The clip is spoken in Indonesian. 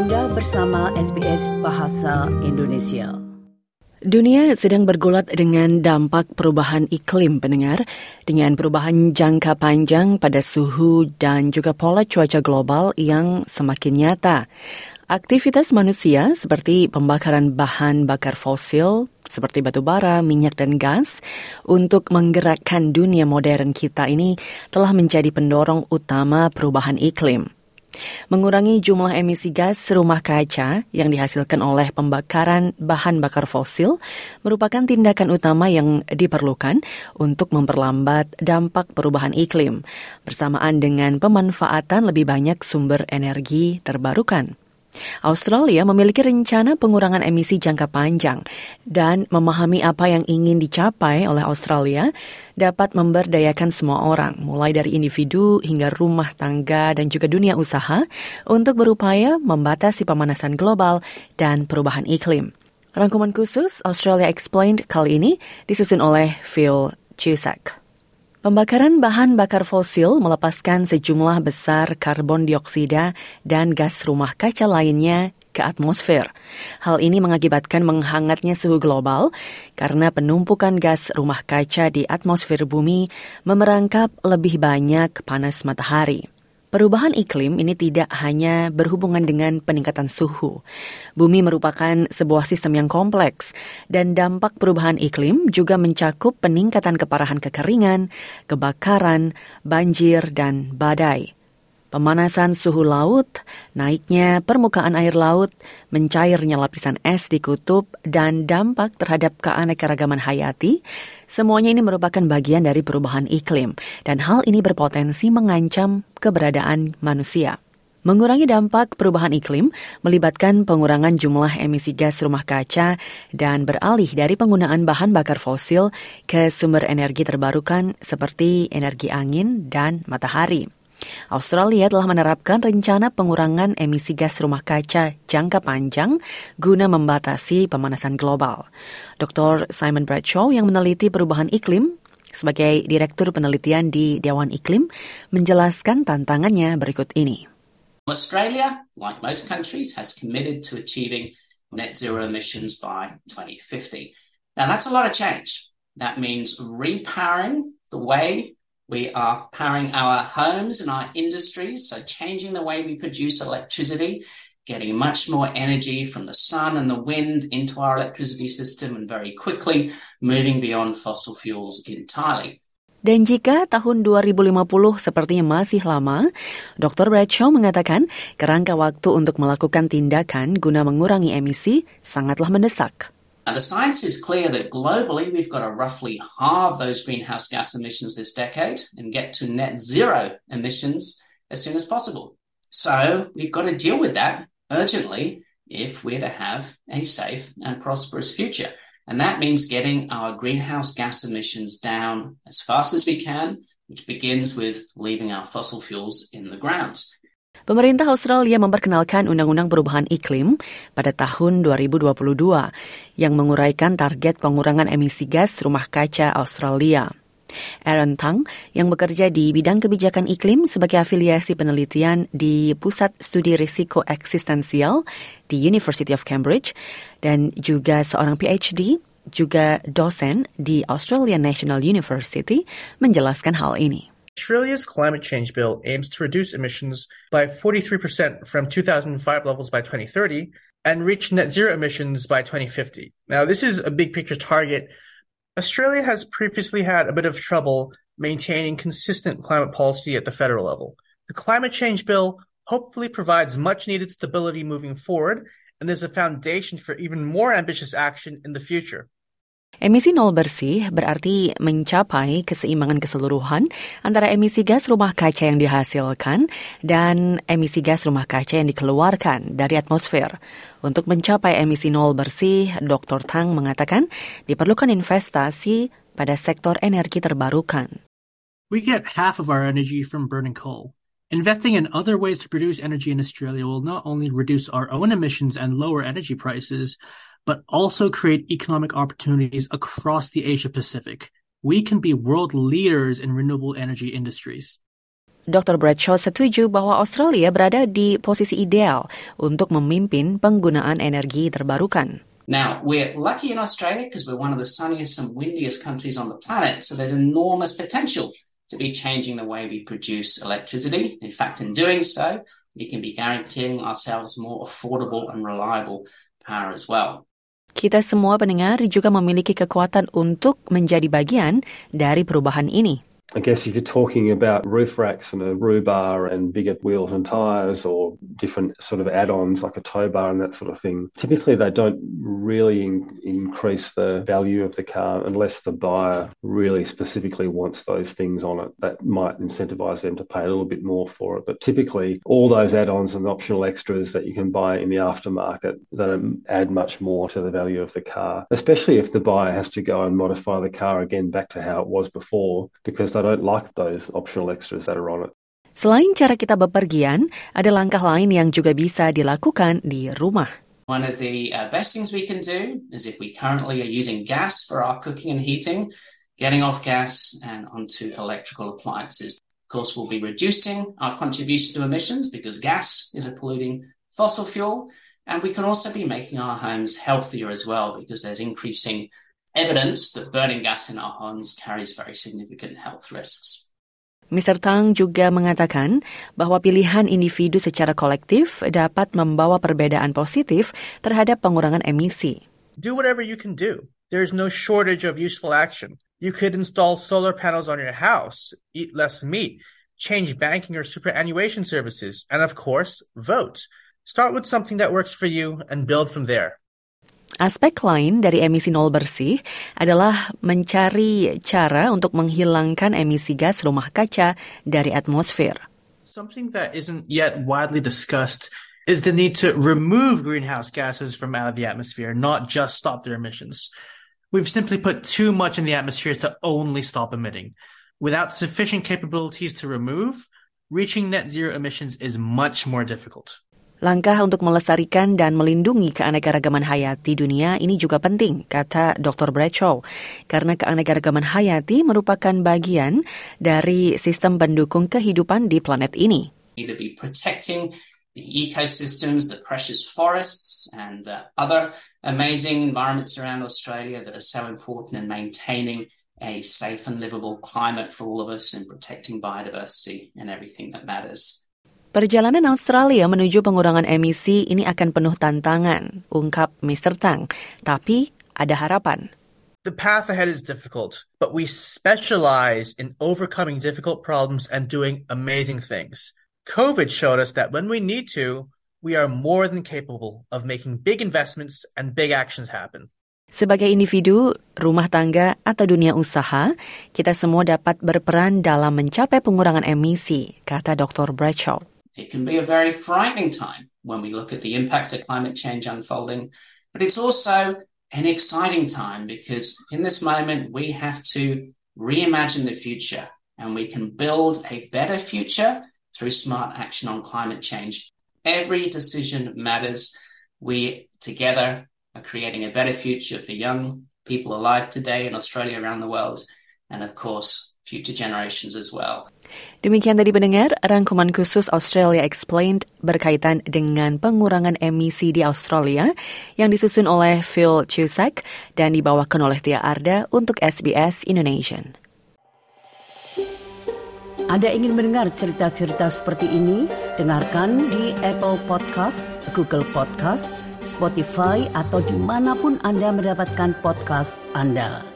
Anda bersama SBS Bahasa Indonesia. Dunia sedang bergulat dengan dampak perubahan iklim pendengar, dengan perubahan jangka panjang pada suhu dan juga pola cuaca global yang semakin nyata. Aktivitas manusia seperti pembakaran bahan bakar fosil seperti batu bara, minyak, dan gas untuk menggerakkan dunia modern kita ini telah menjadi pendorong utama perubahan iklim. Mengurangi jumlah emisi gas rumah kaca yang dihasilkan oleh pembakaran bahan bakar fosil merupakan tindakan utama yang diperlukan untuk memperlambat dampak perubahan iklim, bersamaan dengan pemanfaatan lebih banyak sumber energi terbarukan. Australia memiliki rencana pengurangan emisi jangka panjang dan memahami apa yang ingin dicapai oleh Australia dapat memberdayakan semua orang, mulai dari individu hingga rumah tangga dan juga dunia usaha untuk berupaya membatasi pemanasan global dan perubahan iklim. Rangkuman khusus Australia Explained kali ini disusun oleh Phil Cusack. Pembakaran bahan bakar fosil melepaskan sejumlah besar karbon dioksida dan gas rumah kaca lainnya ke atmosfer. Hal ini mengakibatkan menghangatnya suhu global karena penumpukan gas rumah kaca di atmosfer bumi memerangkap lebih banyak panas matahari. Perubahan iklim ini tidak hanya berhubungan dengan peningkatan suhu. Bumi merupakan sebuah sistem yang kompleks, dan dampak perubahan iklim juga mencakup peningkatan keparahan kekeringan, kebakaran, banjir, dan badai pemanasan suhu laut, naiknya permukaan air laut, mencairnya lapisan es di kutub, dan dampak terhadap keanekaragaman hayati, semuanya ini merupakan bagian dari perubahan iklim, dan hal ini berpotensi mengancam keberadaan manusia. Mengurangi dampak perubahan iklim melibatkan pengurangan jumlah emisi gas rumah kaca dan beralih dari penggunaan bahan bakar fosil ke sumber energi terbarukan seperti energi angin dan matahari. Australia telah menerapkan rencana pengurangan emisi gas rumah kaca jangka panjang guna membatasi pemanasan global. Dr. Simon Bradshaw yang meneliti perubahan iklim sebagai Direktur Penelitian di Dewan Iklim menjelaskan tantangannya berikut ini. Australia, like most countries, has committed to achieving net zero emissions by 2050. Now, that's a lot of change. That means repowering the way We are powering our homes and our industries, so changing the way we produce electricity, getting much more energy from the sun and the wind into our electricity system, and very quickly moving beyond fossil fuels entirely. Dan jika tahun 2050 sepertinya masih lama, Dr. Bradshaw mengatakan kerangka waktu untuk melakukan tindakan guna mengurangi emisi sangatlah mendesak. Now, the science is clear that globally we've got to roughly halve those greenhouse gas emissions this decade and get to net zero emissions as soon as possible. So we've got to deal with that urgently if we're to have a safe and prosperous future. And that means getting our greenhouse gas emissions down as fast as we can, which begins with leaving our fossil fuels in the ground. Pemerintah Australia memperkenalkan Undang-Undang Perubahan Iklim pada tahun 2022 yang menguraikan target pengurangan emisi gas rumah kaca Australia. Aaron Tang yang bekerja di bidang kebijakan iklim sebagai afiliasi penelitian di Pusat Studi Risiko Eksistensial di University of Cambridge dan juga seorang PhD juga dosen di Australian National University menjelaskan hal ini. Australia's climate change bill aims to reduce emissions by 43% from 2005 levels by 2030 and reach net zero emissions by 2050. Now, this is a big picture target. Australia has previously had a bit of trouble maintaining consistent climate policy at the federal level. The climate change bill hopefully provides much needed stability moving forward and is a foundation for even more ambitious action in the future. Emisi nol bersih berarti mencapai keseimbangan keseluruhan antara emisi gas rumah kaca yang dihasilkan dan emisi gas rumah kaca yang dikeluarkan dari atmosfer. Untuk mencapai emisi nol bersih, Dr. Tang mengatakan diperlukan investasi pada sektor energi terbarukan. We get half of our energy from burning coal. Investing in other ways to produce energy in Australia will not only reduce our own emissions and lower energy prices, but also create economic opportunities across the Asia Pacific. We can be world leaders in renewable energy industries. Dr. Bradshaw setuju bahwa Australia berada di posisi ideal untuk memimpin penggunaan energi terbarukan. Now, we're lucky in Australia because we're one of the sunniest and windiest countries on the planet, so there's enormous potential to be changing the way we produce electricity. In fact, in doing so, we can be guaranteeing ourselves more affordable and reliable power as well. Kita semua pendengar juga memiliki kekuatan untuk menjadi bagian dari perubahan ini. I guess if you're talking about roof racks and a roo bar and bigger wheels and tyres or different sort of add-ons like a tow bar and that sort of thing, typically they don't really in- increase the value of the car unless the buyer really specifically wants those things on it. That might incentivise them to pay a little bit more for it. But typically all those add-ons and optional extras that you can buy in the aftermarket don't add much more to the value of the car, especially if the buyer has to go and modify the car again back to how it was before because I don't like those optional extras that are on it. Selain cara kita bepergian, ada langkah lain yang juga bisa dilakukan di rumah. One of the uh, best things we can do is if we currently are using gas for our cooking and heating, getting off gas and onto electrical appliances. Of course, we'll be reducing our contribution to emissions because gas is a polluting fossil fuel. And we can also be making our homes healthier as well because there's increasing evidence that burning gas in our homes carries very significant health risks. Mr. Tang juga mengatakan bahwa pilihan individu secara kolektif dapat membawa perbedaan positif terhadap pengurangan emisi. Do whatever you can do. There's no shortage of useful action. You could install solar panels on your house, eat less meat, change banking or superannuation services, and of course, vote. Start with something that works for you and build from there. Aspek lain dari emisi nol bersih adalah mencari cara untuk menghilangkan emisi gas rumah kaca dari atmosfer. Something that isn't yet widely discussed is the need to remove greenhouse gases from out of the atmosphere, not just stop their emissions. We've simply put too much in the atmosphere to only stop emitting. Without sufficient capabilities to remove, reaching net zero emissions is much more difficult. Langkah untuk melestarikan dan melindungi keanekaragaman hayati dunia ini juga penting, kata Dr. Bradshaw, karena keanekaragaman hayati merupakan bagian dari sistem pendukung kehidupan di planet ini. The ecosystems, the precious forests, and uh, other amazing environments around Australia that are so important in maintaining a safe and livable climate for all of us and protecting biodiversity and everything that matters. Perjalanan Australia menuju pengurangan emisi ini akan penuh tantangan, ungkap Mr. Tang. Tapi ada harapan. The path ahead is difficult, but we specialize in overcoming difficult problems and doing amazing things. COVID showed us that when we need to, we are more than capable of making big investments and big actions happen. Sebagai individu, rumah tangga, atau dunia usaha, kita semua dapat berperan dalam mencapai pengurangan emisi, kata Dr. Bradshaw. It can be a very frightening time when we look at the impacts of climate change unfolding, but it's also an exciting time because in this moment we have to reimagine the future and we can build a better future through smart action on climate change. Every decision matters. We together are creating a better future for young people alive today in Australia, around the world, and of course, future generations as well. Demikian tadi pendengar, rangkuman khusus Australia Explained berkaitan dengan pengurangan emisi di Australia yang disusun oleh Phil Cusack dan dibawakan oleh Tia Arda untuk SBS Indonesian. Anda ingin mendengar cerita-cerita seperti ini? Dengarkan di Apple Podcast, Google Podcast, Spotify, atau di mana pun Anda mendapatkan podcast Anda.